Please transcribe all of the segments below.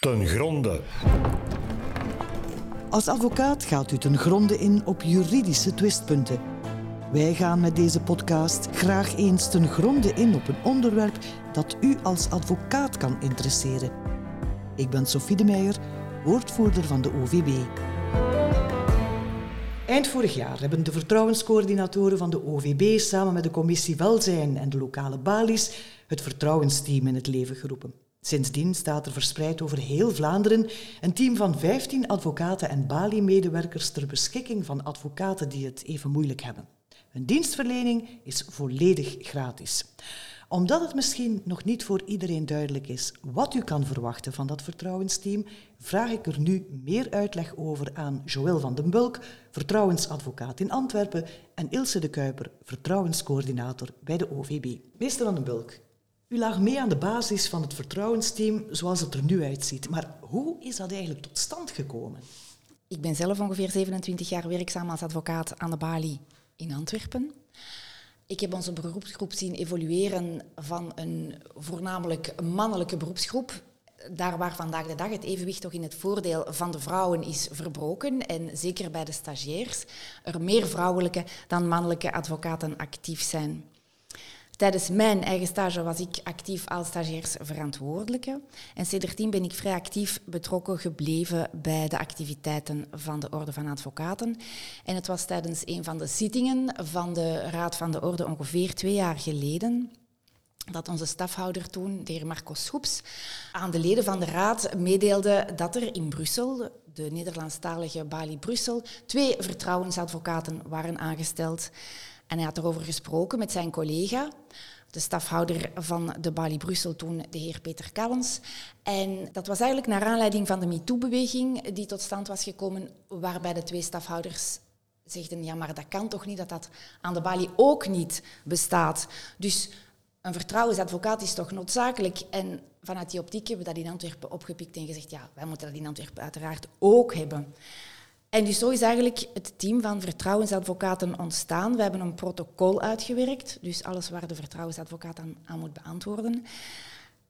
ten gronde. Als advocaat gaat u ten gronde in op juridische twistpunten. Wij gaan met deze podcast graag eens ten gronde in op een onderwerp dat u als advocaat kan interesseren. Ik ben Sophie de Meijer, woordvoerder van de OVB. Eind vorig jaar hebben de vertrouwenscoördinatoren van de OVB samen met de commissie Welzijn en de lokale balies het vertrouwensteam in het leven geroepen. Sindsdien staat er verspreid over heel Vlaanderen een team van 15 advocaten en balie-medewerkers ter beschikking van advocaten die het even moeilijk hebben. Hun dienstverlening is volledig gratis. Omdat het misschien nog niet voor iedereen duidelijk is wat u kan verwachten van dat vertrouwensteam, vraag ik er nu meer uitleg over aan Joël van den Bulk, vertrouwensadvocaat in Antwerpen, en Ilse de Kuiper, vertrouwenscoördinator bij de OVB. Meester van den Bulk, u lag mee aan de basis van het vertrouwensteam zoals het er nu uitziet. Maar hoe is dat eigenlijk tot stand gekomen? Ik ben zelf ongeveer 27 jaar werkzaam als advocaat aan de Bali in Antwerpen. Ik heb onze beroepsgroep zien evolueren van een voornamelijk mannelijke beroepsgroep. Daar waar vandaag de dag het evenwicht toch in het voordeel van de vrouwen is verbroken, en zeker bij de stagiairs, er meer vrouwelijke dan mannelijke advocaten actief zijn. Tijdens mijn eigen stage was ik actief als stagiairsverantwoordelijke. En sindsdien ben ik vrij actief betrokken gebleven bij de activiteiten van de Orde van Advocaten. En het was tijdens een van de zittingen van de Raad van de Orde ongeveer twee jaar geleden dat onze stafhouder toen, de heer Marco Schoeps, aan de leden van de raad meedeelde dat er in Brussel, de Nederlandstalige Bali Brussel, twee vertrouwensadvocaten waren aangesteld. En hij had erover gesproken met zijn collega, de stafhouder van de Bali Brussel toen, de heer Peter Kallens. En dat was eigenlijk naar aanleiding van de MeToo-beweging die tot stand was gekomen, waarbij de twee stafhouders zegden, ja, maar dat kan toch niet, dat dat aan de Bali ook niet bestaat. Dus een vertrouwensadvocaat is toch noodzakelijk. En vanuit die optiek hebben we dat in Antwerpen opgepikt en gezegd, ja, wij moeten dat in Antwerpen uiteraard ook hebben. En dus zo is eigenlijk het team van vertrouwensadvocaten ontstaan. We hebben een protocol uitgewerkt, dus alles waar de vertrouwensadvocaat aan, moet beantwoorden.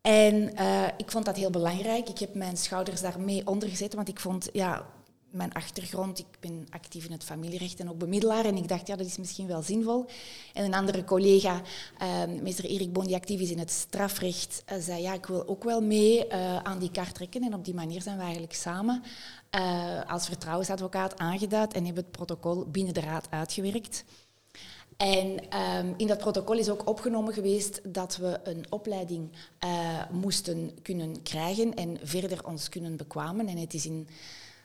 En uh, ik vond dat heel belangrijk. Ik heb mijn schouders daarmee ondergezet, want ik vond, ja, mijn achtergrond, ik ben actief in het familierecht en ook bemiddelaar. En ik dacht, ja, dat is misschien wel zinvol. En een andere collega, uh, meester Erik Boon, die actief is in het strafrecht, uh, zei, ja, ik wil ook wel mee uh, aan die kaart trekken. En op die manier zijn we eigenlijk samen als vertrouwensadvocaat aangeduid en hebben het protocol binnen de raad uitgewerkt. En um, in dat protocol is ook opgenomen geweest dat we een opleiding moesten kunnen krijgen en verder ons kunnen bekwamen. En het is in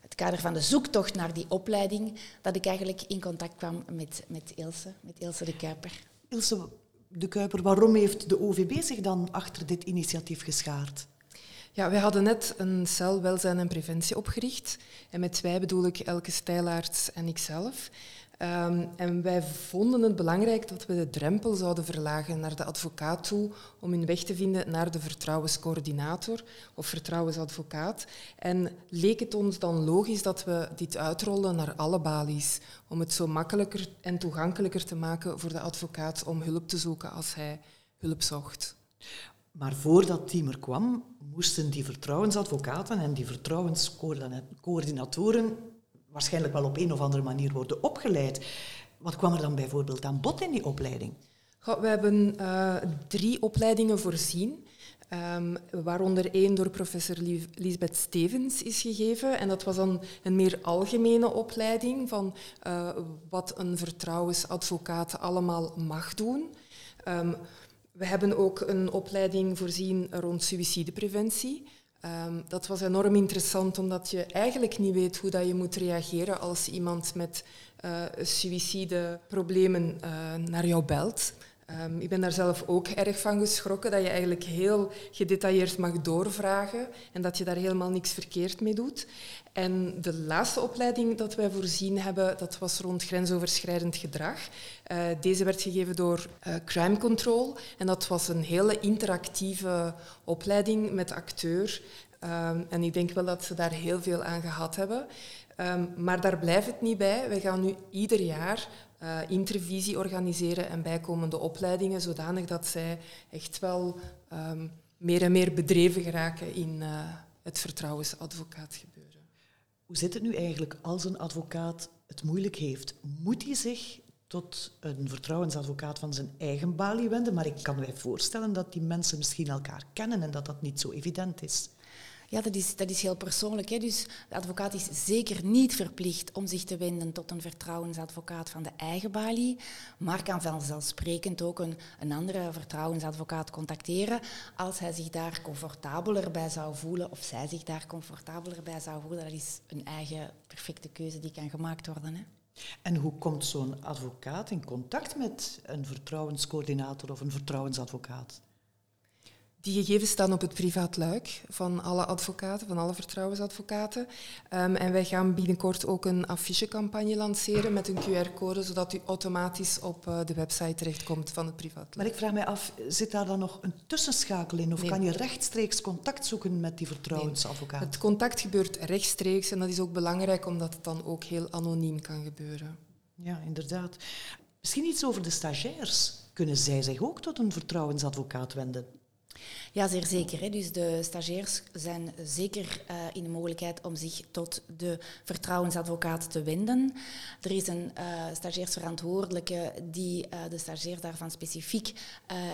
het kader van de zoektocht naar die opleiding, dat ik eigenlijk in contact kwam met, met Ilse, met Ilse de Kuiper. Ilse de Kuiper, waarom heeft de OVB zich dan achter dit initiatief geschaard? Ja, wij hadden net een cel welzijn en preventie opgericht. En met wij bedoel ik Elke Stijlaerts en ikzelf. Um, en wij vonden het belangrijk dat we de drempel zouden verlagen naar de advocaat toe om hun weg te vinden naar de vertrouwenscoördinator of vertrouwensadvocaat. En leek het ons dan logisch dat we dit uitrollen naar alle balies, om het zo makkelijker en toegankelijker te maken voor de advocaat om hulp te zoeken als hij hulp zocht. Maar voordat team er kwam, moesten die vertrouwensadvocaten en die vertrouwenscoördinatoren waarschijnlijk wel op een of andere manier worden opgeleid. Wat kwam er dan bijvoorbeeld aan bod in die opleiding? we hebben uh, drie opleidingen voorzien. Um, waaronder één door professor Lisbeth Stevens is gegeven. En dat was dan een meer algemene opleiding van uh, wat een vertrouwensadvocaat allemaal mag doen. Um, we hebben ook een opleiding voorzien rond suïcidepreventie. Um, dat was enorm interessant, omdat je eigenlijk niet weet hoe dat je moet reageren als iemand met uh, naar jou belt. Um, ik ben daar zelf ook erg van geschrokken, dat je eigenlijk heel gedetailleerd mag doorvragen en dat je daar helemaal niks verkeerd mee doet. En de laatste opleiding dat wij voorzien hebben, dat was rond grensoverschrijdend gedrag. Uh, deze werd gegeven door uh, Crime Control en dat was een hele interactieve opleiding met acteur. Um, en ik denk wel dat ze daar heel veel aan gehad hebben. Um, maar daar blijft het niet bij. We gaan nu ieder jaar uh, intervisie organiseren en bijkomende opleidingen, zodanig dat zij echt wel um, meer en meer bedreven geraken in uh, het vertrouwensadvocaat gebeuren. Hoe zit het nu eigenlijk als een advocaat het moeilijk heeft? Moet hij zich tot een vertrouwensadvocaat van zijn eigen balie wenden? Maar ik kan mij voorstellen dat die mensen misschien elkaar kennen en dat dat niet zo evident is. Ja, dat is, dat is heel persoonlijk. Hè. Dus de advocaat is zeker niet verplicht om zich te wenden tot een vertrouwensadvocaat van de eigen balie, maar kan vanzelfsprekend ook een, een andere vertrouwensadvocaat contacteren als hij zich daar comfortabeler bij zou voelen of zij zich daar comfortabeler bij zou voelen. Dat is een eigen perfecte keuze die kan gemaakt worden. Hè. En hoe komt zo'n advocaat in contact met een vertrouwenscoördinator of een vertrouwensadvocaat? Die gegevens staan op het privaat luik van alle advocaten, van alle vertrouwensadvocaten. Um, en wij gaan binnenkort ook een affichecampagne lanceren met een QR-code, zodat u automatisch op uh, de website terechtkomt van het privaat luik. Maar ik vraag mij af, zit daar dan nog een tussenschakel in? Of Nee. kan je rechtstreeks contact zoeken met die vertrouwensadvocaat? Het contact gebeurt rechtstreeks en dat is ook belangrijk omdat het dan ook heel anoniem kan gebeuren. Ja, inderdaad. Misschien iets over de stagiairs. Kunnen zij zich ook tot een vertrouwensadvocaat wenden? Ja, zeer zeker. Hè. Dus de stagiairs zijn zeker uh, in de mogelijkheid om zich tot de vertrouwensadvocaat te wenden. Er is een uh, stagiairsverantwoordelijke die uh, de stagiair daarvan specifiek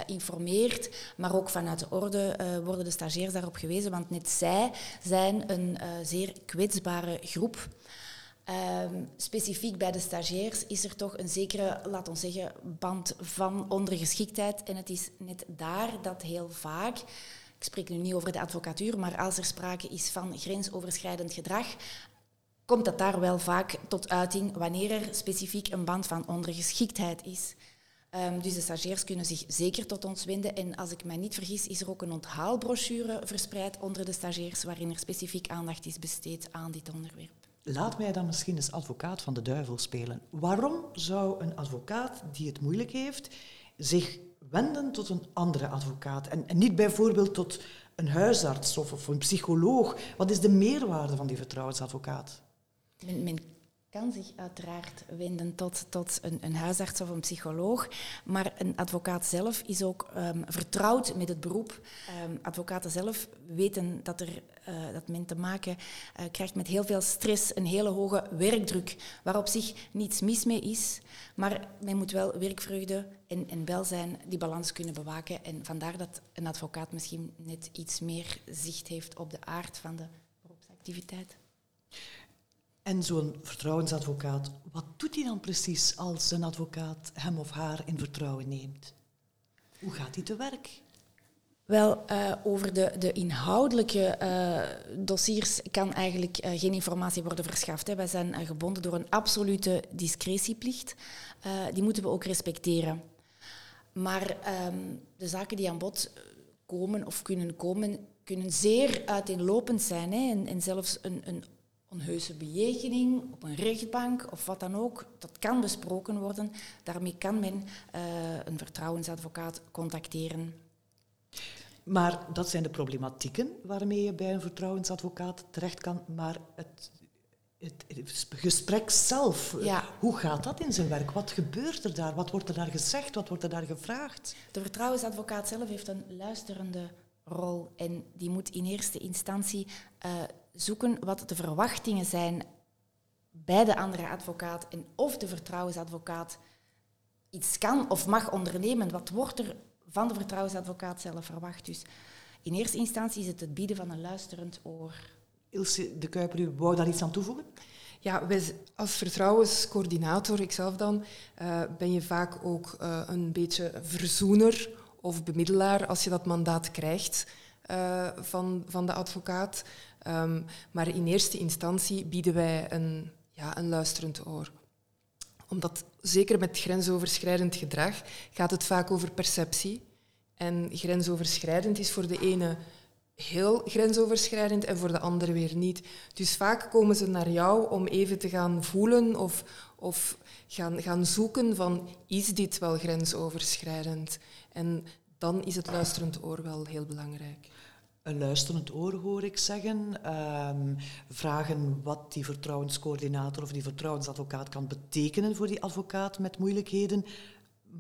informeert. Maar ook vanuit de orde worden de stagiairs daarop gewezen, want net zij zijn een zeer kwetsbare groep. Um, specifiek bij de stagiairs is er toch een zekere, laat ons zeggen, band van ondergeschiktheid. En het is net daar dat heel vaak, ik spreek nu niet over de advocatuur, maar als er sprake is van grensoverschrijdend gedrag, komt dat daar wel vaak tot uiting wanneer er specifiek een band van ondergeschiktheid is. Um, dus de stagiairs kunnen zich zeker tot ons wenden. En als ik mij niet vergis, is er ook een onthaalbrochure verspreid onder de stagiairs waarin er specifiek aandacht is besteed aan dit onderwerp. Laat mij dan misschien eens advocaat van de duivel spelen. Waarom zou een advocaat die het moeilijk heeft zich wenden tot een andere advocaat en, niet bijvoorbeeld tot een huisarts of, of, een psycholoog? Wat is de meerwaarde van die vertrouwensadvocaat? Kan zich uiteraard wenden tot, tot een, een, huisarts of een psycholoog, maar een advocaat zelf is ook um, vertrouwd met het beroep. Um, advocaten zelf weten dat, er, uh, dat men te maken uh, krijgt met heel veel stress, een hele hoge werkdruk, waar op zich niets mis mee is, maar men moet wel werkvreugde en, en welzijn die balans kunnen bewaken. En vandaar dat een advocaat misschien net iets meer zicht heeft op de aard van de beroepsactiviteit. En zo'n vertrouwensadvocaat, wat doet hij dan precies als een advocaat hem of haar in vertrouwen neemt? Hoe gaat hij te werk? Wel, uh, over de, de inhoudelijke uh, dossiers kan eigenlijk uh, geen informatie worden verschaft. Hè. Wij zijn gebonden door een absolute discretieplicht. die moeten we ook respecteren. Maar um, de zaken die aan bod komen of kunnen komen, kunnen zeer uiteenlopend zijn. Hè. En, en zelfs een, een onheuse bejegening op een rechtbank of wat dan ook, dat kan besproken worden. Daarmee kan men uh, een vertrouwensadvocaat contacteren. Maar dat zijn de problematieken waarmee je bij een vertrouwensadvocaat terecht kan. Maar het, het, het gesprek zelf, ja. hoe gaat dat in zijn werk? Wat gebeurt er daar? Wat wordt er daar gezegd? Wat wordt er daar gevraagd? De vertrouwensadvocaat zelf heeft een luisterende rol en die moet in eerste instantie uh, zoeken wat de verwachtingen zijn bij de andere advocaat en of de vertrouwensadvocaat iets kan of mag ondernemen. Wat wordt er van de vertrouwensadvocaat zelf verwacht? Dus in eerste instantie is het het bieden van een luisterend oor. Ilse de Kuiper, u wou daar iets aan toevoegen? Ja, wij, als vertrouwenscoördinator, ikzelf dan, uh, ben je vaak ook uh, een beetje verzoener of bemiddelaar als je dat mandaat krijgt uh, van, van de advocaat. Um, maar in eerste instantie bieden wij een, ja, een luisterend oor. Omdat zeker met grensoverschrijdend gedrag gaat het vaak over perceptie. En grensoverschrijdend is voor de ene heel grensoverschrijdend en voor de andere weer niet. Dus vaak komen ze naar jou om even te gaan voelen of, of gaan, gaan zoeken van is dit wel grensoverschrijdend? En dan is het luisterend oor wel heel belangrijk. Een luisterend oor hoor ik zeggen. Um, vragen wat die vertrouwenscoördinator of die vertrouwensadvocaat kan betekenen voor die advocaat met moeilijkheden.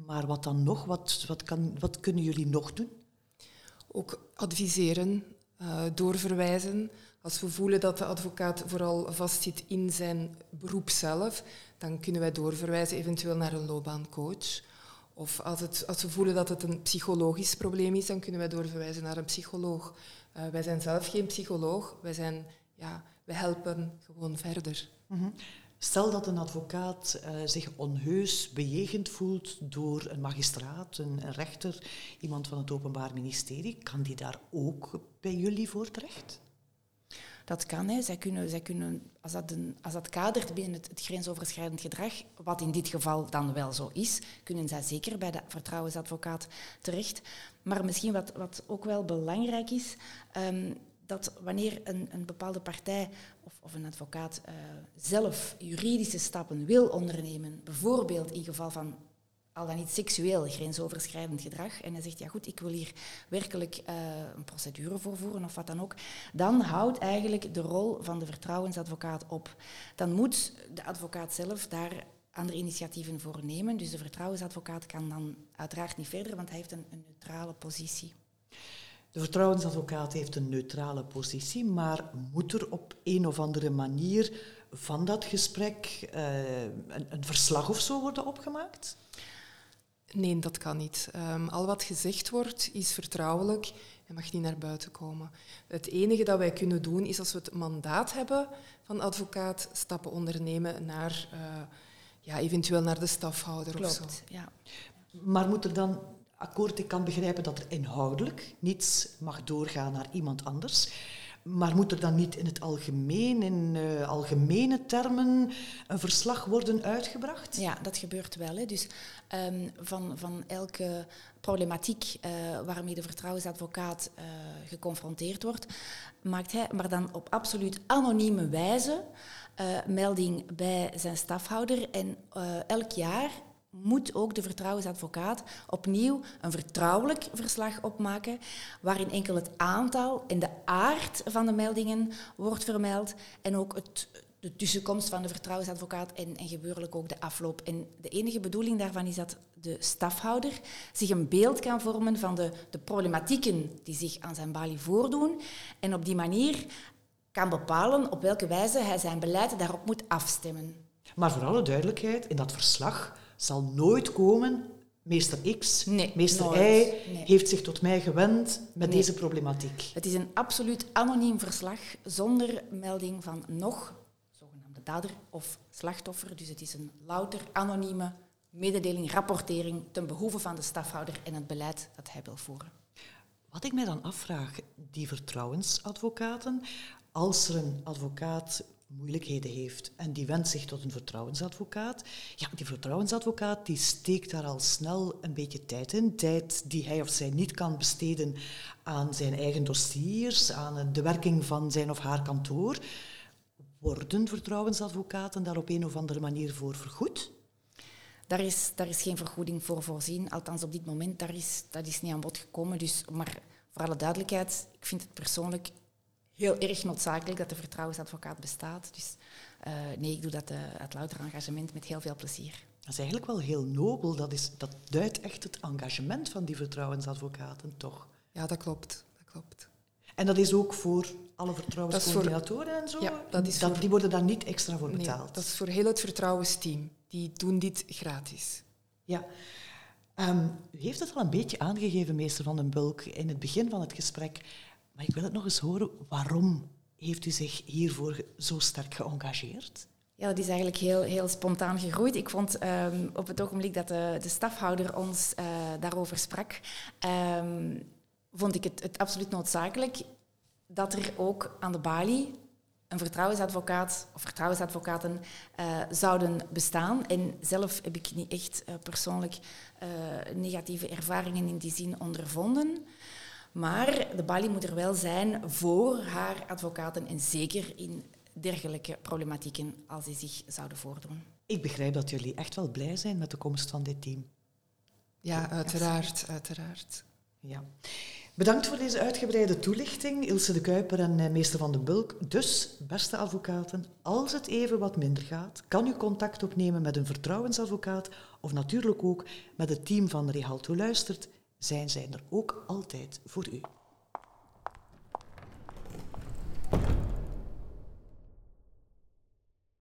Maar wat dan nog? Wat, wat, kan, wat kunnen jullie nog doen? Ook adviseren. uh, doorverwijzen. Als we voelen dat de advocaat vooral vastzit in zijn beroep zelf, dan kunnen wij doorverwijzen eventueel naar een loopbaancoach. Of als, het, we voelen dat het een psychologisch probleem is, dan kunnen wij doorverwijzen naar een psycholoog. Uh, wij zijn zelf geen psycholoog, wij, zijn, ja, wij helpen gewoon verder. Mhm. Stel dat een advocaat uh, zich onheus bejegend voelt door een magistraat, een, een, rechter, iemand van het Openbaar Ministerie, kan die daar ook bij jullie voor terecht? Dat kan. Hè. Zij kunnen, zij kunnen, als, dat een, als dat kadert binnen het, het, grensoverschrijdend gedrag, wat in dit geval dan wel zo is, kunnen zij zeker bij de vertrouwensadvocaat terecht. Maar misschien wat, wat ook wel belangrijk is, um, dat wanneer een, een bepaalde partij of, of een advocaat uh, zelf juridische stappen wil ondernemen, bijvoorbeeld in geval van al dan niet seksueel grensoverschrijdend gedrag, en hij zegt, ja goed, ik wil hier werkelijk uh, een procedure voor voeren of wat dan ook, dan houdt eigenlijk de rol van de vertrouwensadvocaat op. Dan moet de advocaat zelf daar andere initiatieven voor nemen. Dus de vertrouwensadvocaat kan dan uiteraard niet verder, want hij heeft een, neutrale positie. De vertrouwensadvocaat heeft een neutrale positie, maar moet er op een of andere manier van dat gesprek uh, een, een, verslag of zo worden opgemaakt? Nee, dat kan niet. Um, al wat gezegd wordt is vertrouwelijk en mag niet naar buiten komen. Het enige dat wij kunnen doen is als we het mandaat hebben van advocaat stappen ondernemen naar uh, ja, eventueel naar de stafhouder Klopt, of zo. Ja. Maar moet er dan akkoord, ik kan begrijpen dat er inhoudelijk niets mag doorgaan naar iemand anders. Maar moet er dan niet in het algemeen, in uh, algemene termen, een verslag worden uitgebracht? Ja, dat gebeurt wel. Hè. Dus um, van, van elke problematiek uh, waarmee de vertrouwensadvocaat uh, geconfronteerd wordt, maakt hij, maar dan op absoluut anonieme wijze, melding bij zijn stafhouder. En elk jaar moet ook de vertrouwensadvocaat opnieuw een vertrouwelijk verslag opmaken, waarin enkel het aantal en de aard van de meldingen wordt vermeld en ook het, de tussenkomst van de vertrouwensadvocaat en, en gebeurlijk ook de afloop. En de enige bedoeling daarvan is dat de stafhouder zich een beeld kan vormen van de, de problematieken die zich aan zijn balie voordoen en op die manier kan bepalen op welke wijze hij zijn beleid daarop moet afstemmen. Maar voor alle duidelijkheid, in dat verslag zal nooit komen. Meester X, nee, meester nooit. Y Nee. heeft zich tot mij gewend met Nee. deze problematiek. Het is een absoluut anoniem verslag zonder melding van nog zogenaamde dader of slachtoffer. Dus het is een louter anonieme mededeling, rapportering ten behoeve van de stafhouder en het beleid dat hij wil voeren. Wat ik mij dan afvraag, die vertrouwensadvocaten, als er een advocaat moeilijkheden heeft en die wendt zich tot een vertrouwensadvocaat, ja, die vertrouwensadvocaat die steekt daar al snel een beetje tijd in, tijd die hij of zij niet kan besteden aan zijn eigen dossiers, aan de werking van zijn of haar kantoor. Worden vertrouwensadvocaten daar op een of andere manier voor vergoed? Daar is, daar is geen vergoeding voor voorzien, althans op dit moment, daar is, dat is niet aan bod gekomen. Dus, maar voor alle duidelijkheid, ik vind het persoonlijk heel erg noodzakelijk dat de vertrouwensadvocaat bestaat. Dus uh, nee, ik doe dat uh, uit louter engagement met heel veel plezier. Dat is eigenlijk wel heel nobel. Dat, is, dat duidt echt het engagement van die vertrouwensadvocaten, toch? Ja, dat klopt. Dat klopt. En dat is ook voor alle vertrouwenscoördinatoren en zo? Ja, dat is dat, voor, die worden daar niet extra voor nee, betaald? dat is voor heel het vertrouwensteam. Die doen dit gratis. Ja. Um, u heeft het al een beetje aangegeven, meester Van den Bulk, in het begin van het gesprek. Maar ik wil het nog eens horen. Waarom heeft u zich hiervoor zo sterk geëngageerd? Ja, dat is eigenlijk heel, heel spontaan gegroeid. Ik vond um, op het ogenblik dat de, de stafhouder ons uh, daarover sprak, um, vond ik het, het absoluut noodzakelijk dat er ook aan de balie een vertrouwensadvocaat of vertrouwensadvocaten uh, zouden bestaan. En zelf heb ik niet echt uh, persoonlijk negatieve ervaringen in die zin ondervonden. Maar de balie moet er wel zijn voor haar advocaten en zeker in dergelijke problematieken als die zich zouden voordoen. Ik begrijp dat jullie echt wel blij zijn met de komst van dit team. Ja, uiteraard, uiteraard. Ja. Bedankt voor deze uitgebreide toelichting, Ilse de Kuiper en uh, meester Van den Bulk. Dus, beste advocaten, als het even wat minder gaat, kan u contact opnemen met een vertrouwensadvocaat of natuurlijk ook met het team van Rihalto Luistert. Zij zijn er ook altijd voor u.